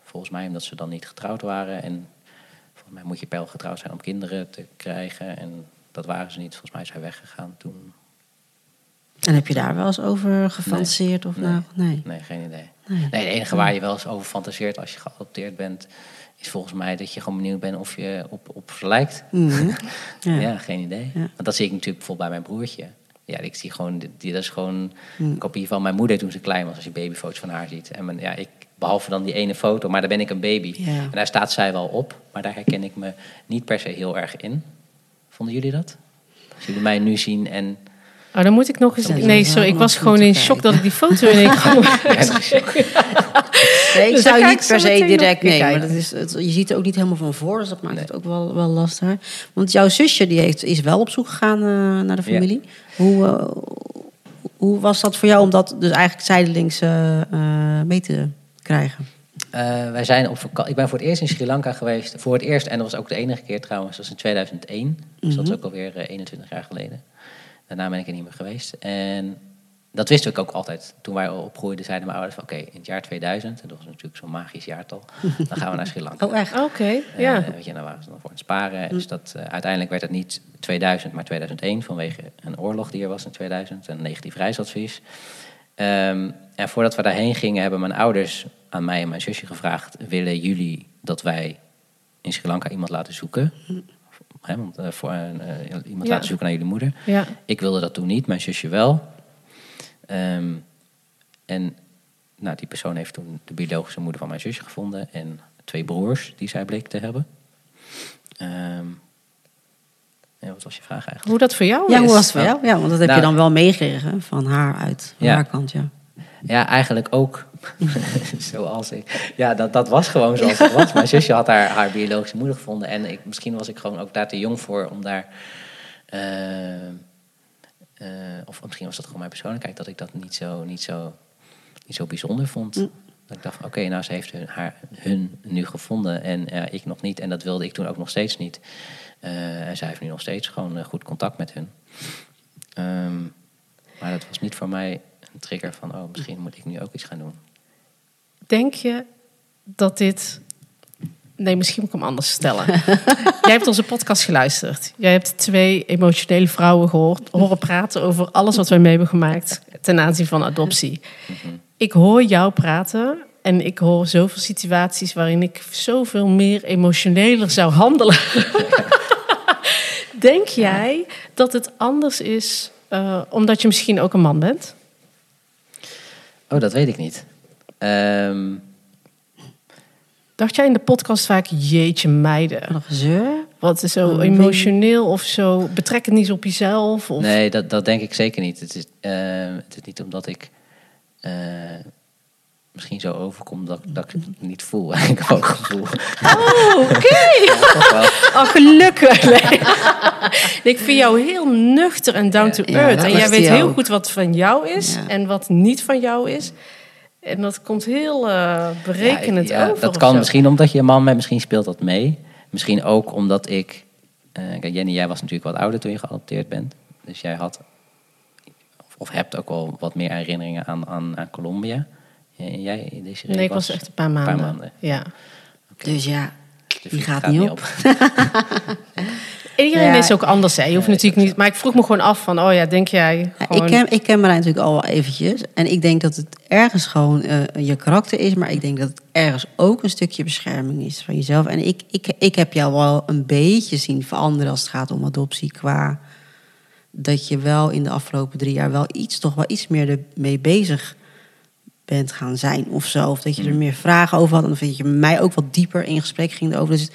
volgens mij omdat ze dan niet getrouwd waren. En volgens mij moet je pijl getrouwd zijn om kinderen te krijgen. En dat waren ze niet. Volgens mij is hij weggegaan toen.
En heb je daar wel eens over gefantaseerd? Of
Nee.
Nou, nee.
Nee, geen idee.
Nee.
Nee, het enige waar je wel eens over fantaseert als je geadopteerd bent, is volgens mij dat je gewoon benieuwd bent of je op, op lijkt.
Mhm. [laughs]
Ja,
Ja.
geen idee.
Ja.
Want dat zie ik natuurlijk bijvoorbeeld bij mijn broertje. Ja, ik zie gewoon, die, dat is gewoon
Hmm.
een kopie van mijn moeder toen ze klein was, als je babyfoto's van haar ziet. En mijn, ja, ik, behalve dan die ene foto, maar daar ben ik een baby.
Ja.
En daar staat zij wel op, maar daar herken ik me niet per se heel erg in. Vonden jullie dat? Als jullie mij nu zien en...
Oh, dan moet ik nog eens. Nee, sorry, ik was gewoon in shock dat ik die foto in één [laughs] keer
Nee, ik
Dus
zou
ga
niet per se direct nemen. Maar
kijken.
dat is, het, je ziet het ook niet helemaal van voor, dus dat maakt het ook wel, wel lastig. Want jouw zusje die heeft, is wel op zoek gegaan eh, naar de
Ja.
familie. Hoe, eh, Hoe was dat voor jou om dat dus eigenlijk zijdelings eh, eh, mee te krijgen?
Eh, wij zijn op Ik ben voor het eerst in Sri Lanka geweest. Voor het eerst, en dat was ook de enige keer trouwens, dat was in 2001. Dus dat is ook alweer eh, 21 jaar geleden. Daarna ben ik er niet meer geweest. En dat wist ik ook altijd. Toen wij al opgroeiden, zeiden mijn ouders van... oké, in het jaar 2000, en dat was natuurlijk zo'n magisch jaartal... dan gaan we naar Sri Lanka. [laughs]
Oh, echt?
Oké,
Eh,
ja.
weet je, dan waren ze dan voor het sparen. Dus dat, eh, uiteindelijk werd het niet 2000, maar 2001 vanwege een oorlog die er was in 2000, een negatief reisadvies. Ehm, en voordat we daarheen gingen, hebben mijn ouders aan mij en mijn zusje gevraagd: willen jullie dat wij in Sri Lanka iemand laten zoeken? Hè, want, eh, voor, eh, eh, iemand
Ja.
laten zoeken naar jullie moeder.
ja.
Ik wilde dat toen niet, mijn zusje wel. Ehm, en nou, die persoon heeft toen de biologische moeder van mijn zusje gevonden en twee broers die zij bleek te hebben. Ehm, ja, wat was je vraag eigenlijk?
Hoe dat voor jou
Ja,
is.
hoe was het voor jou? Ja, want dat heb
Nou-
je dan wel meegekregen van haar uit van
Ja.
haar kant, ja.
Ja, eigenlijk ook [laughs] zoals ik. Ja, dat, dat was gewoon zoals het was. Mijn zusje had haar, haar biologische moeder gevonden. En ik, misschien was ik gewoon ook daar te jong voor om daar. eh, eh, of misschien was dat gewoon mijn persoonlijkheid, dat ik dat niet zo, niet zo, niet zo bijzonder vond. Dat ik dacht, oké, nou, ze heeft hun, haar, hun nu gevonden en eh, ik nog niet. En dat wilde ik toen ook nog steeds niet. En zij heeft nu nog steeds gewoon goed contact met hun. Ehm, maar dat was niet voor mij een trigger van, oh, misschien moet ik nu ook iets gaan doen.
Denk je dat dit... Nee, misschien moet ik hem anders stellen. [laughs] Jij hebt onze podcast geluisterd. Jij hebt twee emotionele vrouwen gehoord, horen praten over alles wat wij mee hebben gemaakt ten aanzien van adoptie. Ik hoor jou praten en ik hoor zoveel situaties waarin ik zoveel meer emotioneler zou handelen. [laughs] Denk jij dat het anders is eh, omdat je misschien ook een man bent?
Oh, dat weet ik niet. Ehm,
Dacht jij in de podcast vaak, jeetje meiden,
Wat gezeur.
wat is zo
Oh,
emotioneel of zo, betrek het niet op jezelf? Of...
nee, dat, dat denk ik zeker niet. Het is, eh, het is niet omdat ik eh, misschien zo overkom dat, dat ik het niet voel. [laughs] ik heb ook gevoel.
Oh, oké. [laughs]
Wel.
Oh, gelukkig. Nee. ik vind jou heel nuchter en down to
Ja,
earth.
dat
en jij weet heel
ook.
goed wat van jou is
Ja.
en wat niet van jou is. En dat komt heel eh, berekenend
Ja, ja,
over.
Dat kan
zo.
misschien omdat je een man bent, misschien speelt dat mee. Misschien ook omdat ik... eh, kijk, Jenny, jij was natuurlijk wat ouder toen je geadopteerd bent. Dus jij had, of, of hebt ook wel wat meer herinneringen aan, aan, aan Colombia. En jij, deze
Nee, ik was echt een paar maanden.
maanden.
Ja.
Dus ja,
De
die gaat niet op. [laughs]
Iedereen
Ja.
is ook anders. Hè. Je hoeft natuurlijk niet. Maar ik vroeg me gewoon af van, oh ja, denk jij gewoon...
ik, ken, ik ken Marijn natuurlijk al wel eventjes. En ik denk dat het ergens gewoon eh, je karakter is. Maar ik denk dat het ergens ook een stukje bescherming is van jezelf. En ik, ik, ik heb jou wel een beetje zien veranderen als het gaat om adoptie. Qua dat je wel in de afgelopen drie jaar wel iets, toch wel iets meer ermee bezig bent gaan zijn of zo. Of dat je er meer vragen over had. En dat je mij ook wat dieper in gesprek ging over. Dus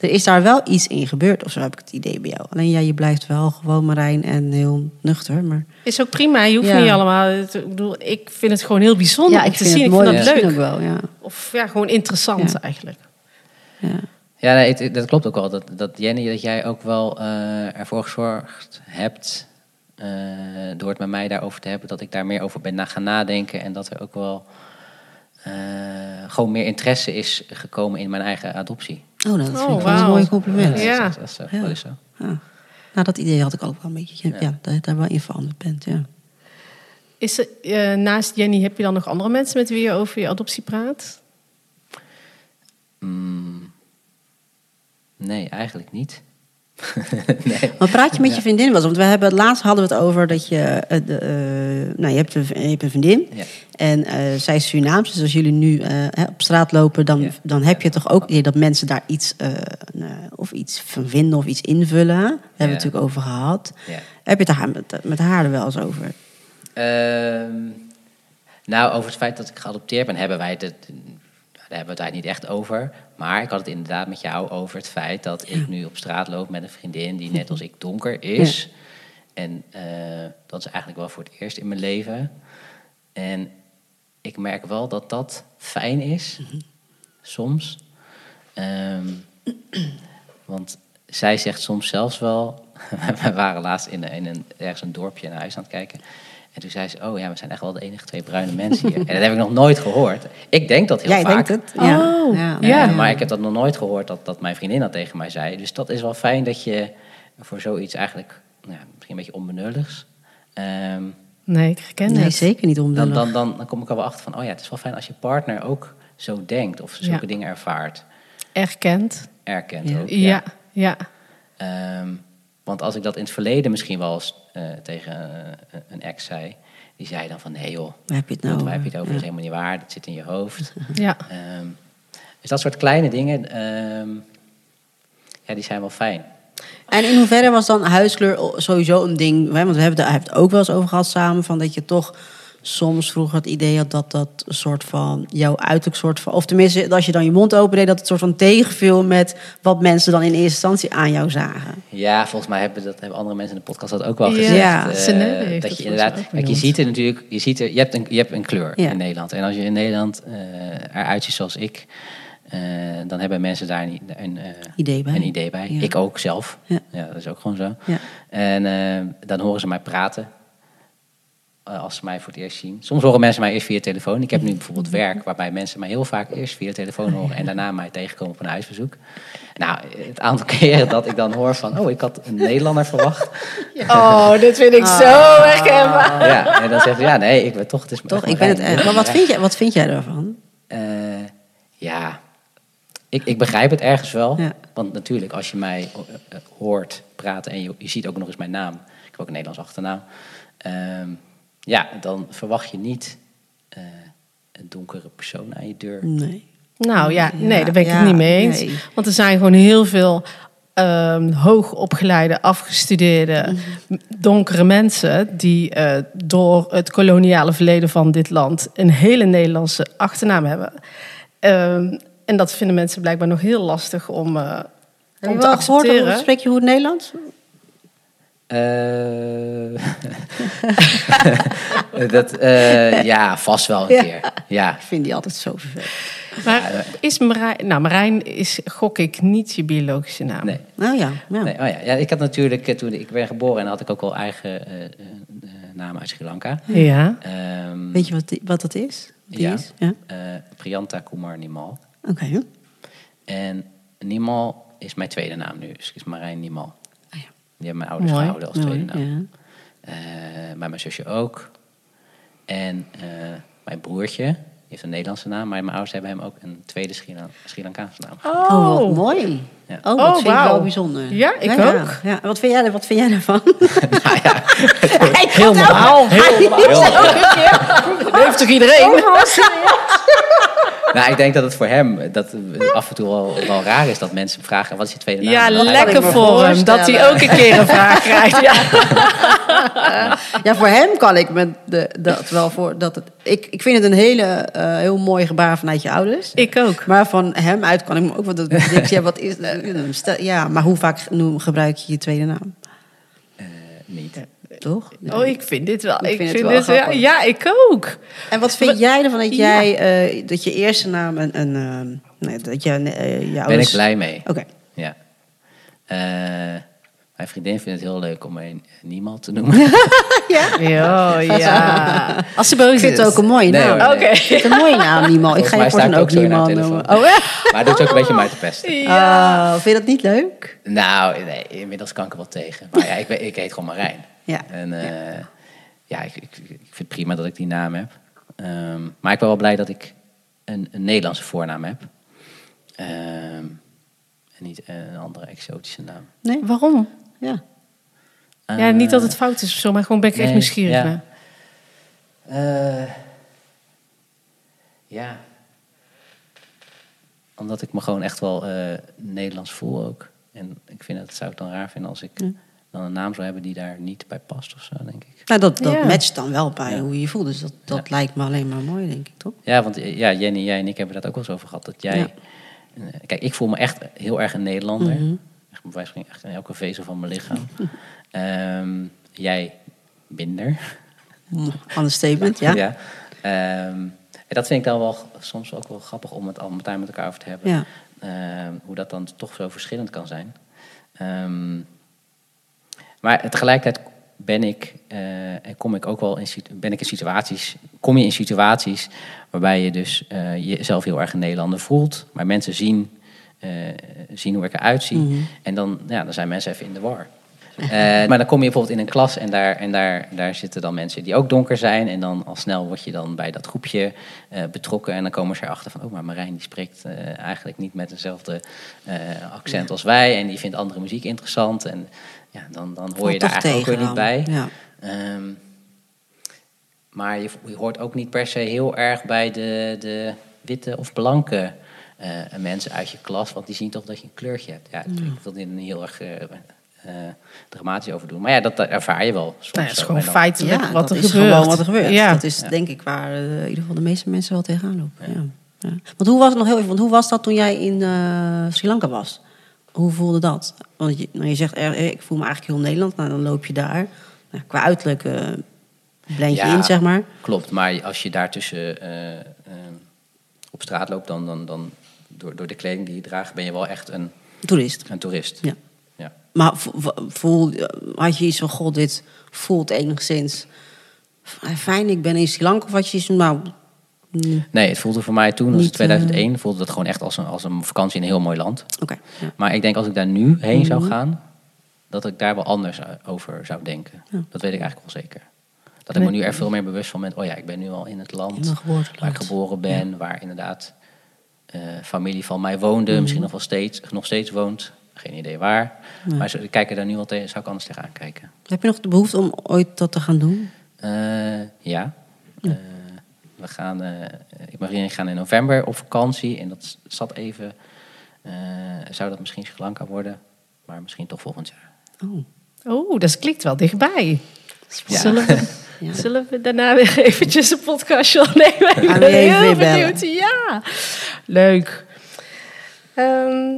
er is daar wel iets in gebeurd of zo heb ik het idee bij jou. Alleen ja, je blijft wel gewoon Marijn en heel nuchter. Maar
Is ook prima. Je hoeft
Ja.
niet allemaal... het- Ik bedoel, ik vind het gewoon heel bijzonder
ja,
om
ik
te
vind
zien.
het
ik
mooi
vind
zien
leuk.
ook wel, ja.
Of ja, gewoon interessant
Ja.
eigenlijk.
ja.
Ja, nee, het- het- dat klopt ook wel. Dat, dat Jenny, dat jij ook wel eh, ervoor gezorgd hebt, eh, door het met mij daarover te hebben, dat ik daar meer over ben na gaan nadenken. En dat er ook wel eh, gewoon meer interesse is gekomen in mijn eigen adoptie.
Oh, nou, dat
Oh,
vind ik wel een mooi compliment.
Ja.
Dat, is- dat is,
Ja.
dat is zo.
Ja. Nou, dat idee had ik ook wel een beetje. Ja,
Ja.
dat je daar wel in veranderd bent, ja.
Is er, eh, naast Jenny heb je dan nog andere mensen met wie je over je adoptie praat?
Mm, nee, eigenlijk niet. [laughs] nee.
Maar praat je met je vriendin was? Want we hebben, laatst hadden we het over dat je... eh, de, eh, nou, je hebt, een, je hebt een vriendin.
Ja.
En eh, zij is Surinaams. Dus als jullie nu op straat lopen... Dan,
Ja.
dan heb je toch ook idee dat mensen daar iets... nou, of iets van vinden of iets invullen. Daar hebben we het natuurlijk over gehad. Heb je het daar met, met haar er wel eens over?
Ehm, nou, over het feit dat ik geadopteerd ben, hebben wij het, daar hebben we het eigenlijk niet echt over. Maar ik had het inderdaad met jou over het feit dat ik nu op straat loop met een vriendin die net als ik donker is. En eh, dat is eigenlijk wel voor het eerst in mijn leven. En ik merk wel dat dat fijn is, soms. Ehm, want zij zegt soms zelfs wel [laughs] we waren laatst in, in een, ergens een dorpje naar huis aan het kijken. En toen zei ze, oh ja, we zijn echt wel de enige twee bruine mensen hier. en dat heb ik nog nooit gehoord. Ik denk dat heel
Jij
vaak.
denkt het. Ja.
Oh,
ja.
ja.
Maar ik heb dat nog nooit gehoord dat, dat mijn vriendin dat tegen mij zei. Dus dat is wel fijn dat je voor zoiets eigenlijk, nou, ja, misschien een beetje onbenulligs... ehm,
Nee, ik herken
Nee,
het.
zeker niet
dan,
onbenullig.
dan, dan, dan kom ik er wel achter van, oh ja, het is wel fijn als je partner ook zo denkt of zulke
Ja.
dingen ervaart,
Erkend.
erkent
Ja.
ook.
Ja, ja.
Ehm, want als ik dat in het verleden misschien wel eens eh, tegen eh, een ex zei, die zei dan van, nee joh,
Waar heb je het
nou, waar heb je het over?
Ja.
Dat is helemaal niet waar, dat zit in je hoofd. [laughs]
ja.
Ehm, dus dat soort kleine dingen, ehm, ja, die zijn wel fijn.
En in hoeverre was dan huiskleur sowieso een ding? Hè? Want we hebben daar het ook wel eens over gehad samen. Van dat je toch soms vroeger het idee had dat dat een soort van jouw uiterlijk soort van. Of tenminste, als je dan je mond opende, dat het soort van tegenviel met wat mensen dan in eerste instantie aan jou zagen.
Ja, volgens mij hebben, dat, hebben andere mensen in de podcast dat ook wel gezegd.
Ja,
Senelle heeft
dat
dat
je inderdaad, kijk, je ziet er natuurlijk, je, ziet er, je, hebt een, je hebt een kleur
Ja.
in Nederland. En als je in Nederland eh eruit ziet zoals ik, eh, dan hebben mensen daar een, eh,
Idee bij.
een idee bij.
Ja.
Ik ook zelf.
Ja.
Ja. dat is ook gewoon zo.
Ja.
En eh, dan horen ze mij praten. Eh, als ze mij voor het eerst zien. Soms horen mensen mij eerst via telefoon. Ik heb nu bijvoorbeeld [laughs] werk waarbij mensen mij heel vaak eerst via de telefoon horen en daarna mij tegenkomen op een huisbezoek. Nou, het aantal [laughs] keren dat ik dan hoor van, oh, ik had een Nederlander verwacht. [laughs]
Oh, dit vind ik zo herkenbaar.
Ja, en dan zeggen ze, ja, nee, ik ben toch, het is
Toch? Ik ben het echt. Maar wat vind jij, wat vind jij ervan?
Eh, ja, ik, ik begrijp het ergens wel.
Ja.
Want natuurlijk, als je mij eh, hoort praten en je, je ziet ook nog eens mijn naam. Ik heb ook een Nederlands achternaam. Ehm, ja, dan verwacht je niet eh, een donkere persoon aan je deur.
Nee.
Nou ja, nee,
Ja,
daar ben ik
ja,
het niet mee eens.
nee.
Want er zijn gewoon heel veel ehm, hoogopgeleide, afgestudeerde, m- donkere mensen... die eh, door het koloniale verleden van dit land... een hele Nederlandse achternaam hebben. Ehm, en dat vinden mensen blijkbaar nog heel lastig om, eh,
Heb
om
je
te
wel gehoord,
accepteren.
hoe spreek je goed Nederlands?
Eh, [laughs] dat, eh, ja, vast wel een
Ja.
keer. Ja.
Ik vind die altijd zo vervelend.
Maar is Marijn... Nou, Marijn is, gok ik, niet je biologische naam.
Nee.
Nou ja, ja.
Nee, oh ja. ja, ik had natuurlijk, eh, toen ik ben geboren en had ik ook al eigen eh, eh, eh, namen uit Sri Lanka.
Ja.
Ehm,
Weet je wat, die- wat dat is? Die
Ja.
is? ja?
eh, Priyanta Kumar Nimal.
Oké.
En Nimal is mijn tweede naam nu, dus is Marijn Nimal.
Ja.
Die hebben mijn ouders
Mooi.
gehouden als
Mooi,
tweede naam.
ja.
Eh, maar mijn zusje ook. En eh, mijn broertje, die heeft een Nederlandse naam, maar mijn ouders hebben hem ook een tweede Sri, Lan- Sri Lankaanse naam.
Oh, wat mooi.
Ja.
Oh, dat
Oh,
vind ik
wauw.
wel bijzonder.
Ja, ik
ja,
ook.
Ja. Wat, vind jij, wat vind jij daarvan? [laughs]
nou ja,
Heel normaal. Heel normaal. Dat heeft toch iedereen? [laughs]
nou, ik denk dat het voor hem dat af en toe wel, wel raar is dat mensen vragen: wat is je tweede naam?
Ja, lekker voor hem. Dat hij ook een keer een vraag [laughs] krijgt. Ja. [laughs]
ja, voor hem kan ik me de, dat wel voor. Dat het, ik, ik vind het een hele, eh, heel mooi gebaar vanuit je ouders.
Ik ook.
Maar van hem uit kan ik me ook wat dat [laughs] ik ja, wat is stel- ja, maar hoe vaak noem, gebruik je je tweede naam?
Eh, niet.
Toch?
Oh, ik vind dit wel.
Ik
Ik
vind
vind,
het wel
dit, ja, ja, ik ook.
En wat vind
Wat-
jij ervan dat
Ja.
jij eh, dat je eerste naam een, een eh, nee, dat je eh, je
Ben ik blij mee.
Oké.
Ja. Mijn vriendin vindt het heel leuk om mij niemand te noemen. [laughs]
Ja.
Ja, ja. Als ze boos
Ik vind
is.
het ook een mooie
Nee,
naam.
hoor,
Oké.
Een mooie naam, niemand. Ik ga je
sta
voor
ik
dan
ook
niemand noemen.
telefoon.
Oh, echt?
Maar het doet ook een beetje om mij te pesten.
Oh, vind je dat niet leuk?
Nou, nee, inmiddels kan ik er wel tegen. Maar ja, ik, ik heet gewoon Marijn.
Ja.
En eh, ja, ik, ik, ik vind het prima dat ik die naam heb. Ehm, maar ik ben wel blij dat ik een, een Nederlandse voornaam heb. Ehm, en niet een andere exotische naam.
Nee?
Waarom?
Ja.
Ja, niet dat
Eh,
het fout is of zo, maar gewoon ben ik echt nieuwsgierig
ja.
naar.
Eh, ja. Omdat ik me gewoon echt wel eh, Nederlands voel ook. En ik vind het, zou ik dan raar vinden als ik dan een naam zou hebben die daar niet bij past of zo, denk ik.
Nou, dat, dat
Ja.
matcht dan wel bij
Ja.
hoe je je voelt. Dus dat, dat
Ja.
lijkt me alleen maar mooi, denk ik, toch?
Ja, want eh, ja, Jenny, jij en ik hebben dat ook wel eens over gehad. Dat jij,
Ja.
eh, kijk, ik voel me echt heel erg een Nederlander.
Mhm.
Echt, bij wijze van echt in elke vezel van mijn lichaam. [laughs] Ehm, jij minder.
Understatement, ja.
ja. Ehm, en dat vind ik dan wel soms ook wel grappig om het al met daar met elkaar over te hebben.
Ja.
Ehm, hoe dat dan toch zo verschillend kan zijn. Maar tegelijkertijd ben ik, eh, en kom ik ook wel in, ben ik in situaties, kom je in situaties waarbij je dus eh, jezelf heel erg een Nederlander voelt, maar mensen zien, zien hoe ik eruit zie.
Mhm.
En dan, ja, dan zijn mensen even in de war. Eh, maar dan kom je bijvoorbeeld in een klas en, daar, en daar, daar zitten dan mensen die ook donker zijn. En dan al snel word je dan bij dat groepje eh, betrokken. En dan komen ze erachter van, oh, maar Marijn die spreekt eh, eigenlijk niet met dezelfde eh, accent als wij. En die vindt andere muziek interessant. En ja, dan, dan hoor je daar eigenlijk ook weer niet bij.
Ja.
Ehm, maar je, je hoort ook niet per se heel erg bij de, de witte of blanke eh, mensen uit je klas. Want die zien toch dat je een kleurtje hebt. Ja, ik wil er niet heel erg eh, eh, dramatisch over doen. Maar ja, dat, ervaar je wel. Soms
Nou, het is gewoon
dan-
feitelijk
Ja,
wat er
is
gebeurt.
gewoon wat er gebeurt.
Ja.
Dat is
Ja.
denk ik waar in ieder geval de meeste mensen wel tegenaan lopen. Ja. Ja. Want hoe was het nog heel even? Want hoe was dat toen jij in eh, Sri Lanka was? Hoe voelde dat? Want je, nou, je zegt, eh, ik voel me eigenlijk heel Nederland. Nou, dan loop je daar. Nou, qua uiterlijk eh blend je
Ja.
in, zeg maar.
Klopt, maar als je daartussen op straat loopt, dan, dan, dan door, door de kleding die je draagt, ben je wel echt een,
Toerist.
een toerist.
Ja.
Ja.
Maar vo- vo- voel, had je iets van, god, dit voelt enigszins fijn. Ik ben in Sri Lanka. Of had je iets nou... mm,
Nee, het voelde voor mij toen, als het 2001, voelde dat gewoon echt als een, als een vakantie in een heel mooi land.
Oké. ja.
Maar ik denk als ik daar nu heen zou
Mhm.
gaan, dat ik daar wel anders eh, over zou denken.
Ja.
Dat weet ik eigenlijk wel zeker. Dat ik me nu er veel meer bewust van ben. Oh ja, ik ben nu al in het
In
land waar ik geboren ben, waar inderdaad eh, familie van mij woonde,
Mhm.
misschien nog wel steeds, nog steeds woont. Geen idee waar.
Nee.
Maar zo, ik kijk er daar nu al tegen, zou ik anders tegenaan kijken.
Heb je nog de behoefte om ooit dat te gaan doen?
Eh, ja. Eh, we gaan, eh ik en Marien gaan in november op vakantie. En dat zat even, eh, zou dat misschien Sri Lanka worden. Maar misschien toch volgend jaar.
Oh.
Oh, dat klinkt wel dichtbij.
Ja.
Zullen, we, [laughs]
Ja.
zullen we daarna weer eventjes een podcastje opnemen? Ik ben heel benieuwd. Ja, leuk. Ehm,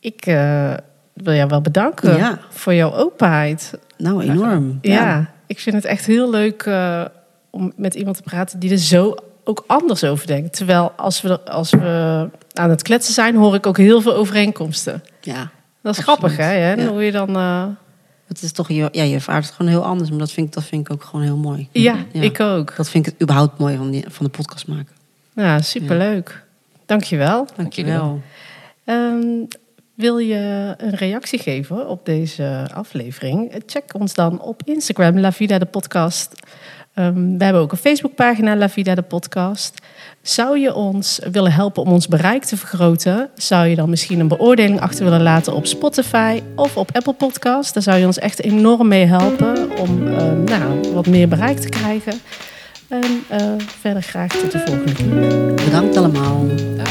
ik eh, wil jou wel bedanken
Ja.
voor jouw openheid.
Nou, enorm.
Ja, ik vind het echt heel leuk eh, om met iemand te praten die er zo ook anders over denkt. Terwijl als we, als we aan het kletsen zijn, hoor ik ook heel veel overeenkomsten.
Ja.
Dat is
Absoluut.
grappig, hè? hè?
Ja.
Hoe je dan... eh,
Het is toch, je- ja, je ervaart het gewoon heel anders. Maar dat vind ik, dat vind ik ook gewoon heel mooi.
ja,
Ja.
ik ook.
Dat vind ik het überhaupt mooi van, die, van de podcast maken.
Ja, superleuk. Dankjewel.
Dankjewel.
Ehm wil je een reactie geven op deze aflevering? Check ons dan op Instagram, La Vida de Podcast. Ehm, we hebben ook een Facebookpagina, La Vida de Podcast. Zou je ons willen helpen om ons bereik te vergroten? Zou je dan misschien een beoordeling achter willen laten op Spotify of op Apple Podcast? Daar zou je ons echt enorm mee helpen om ehm, nou, wat meer bereik te krijgen. En eh, verder graag tot de volgende keer.
Bedankt allemaal.
Ja.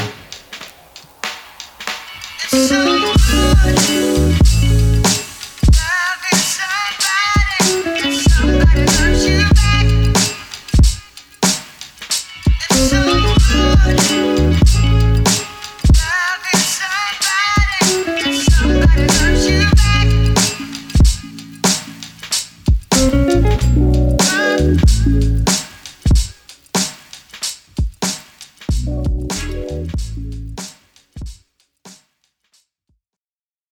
So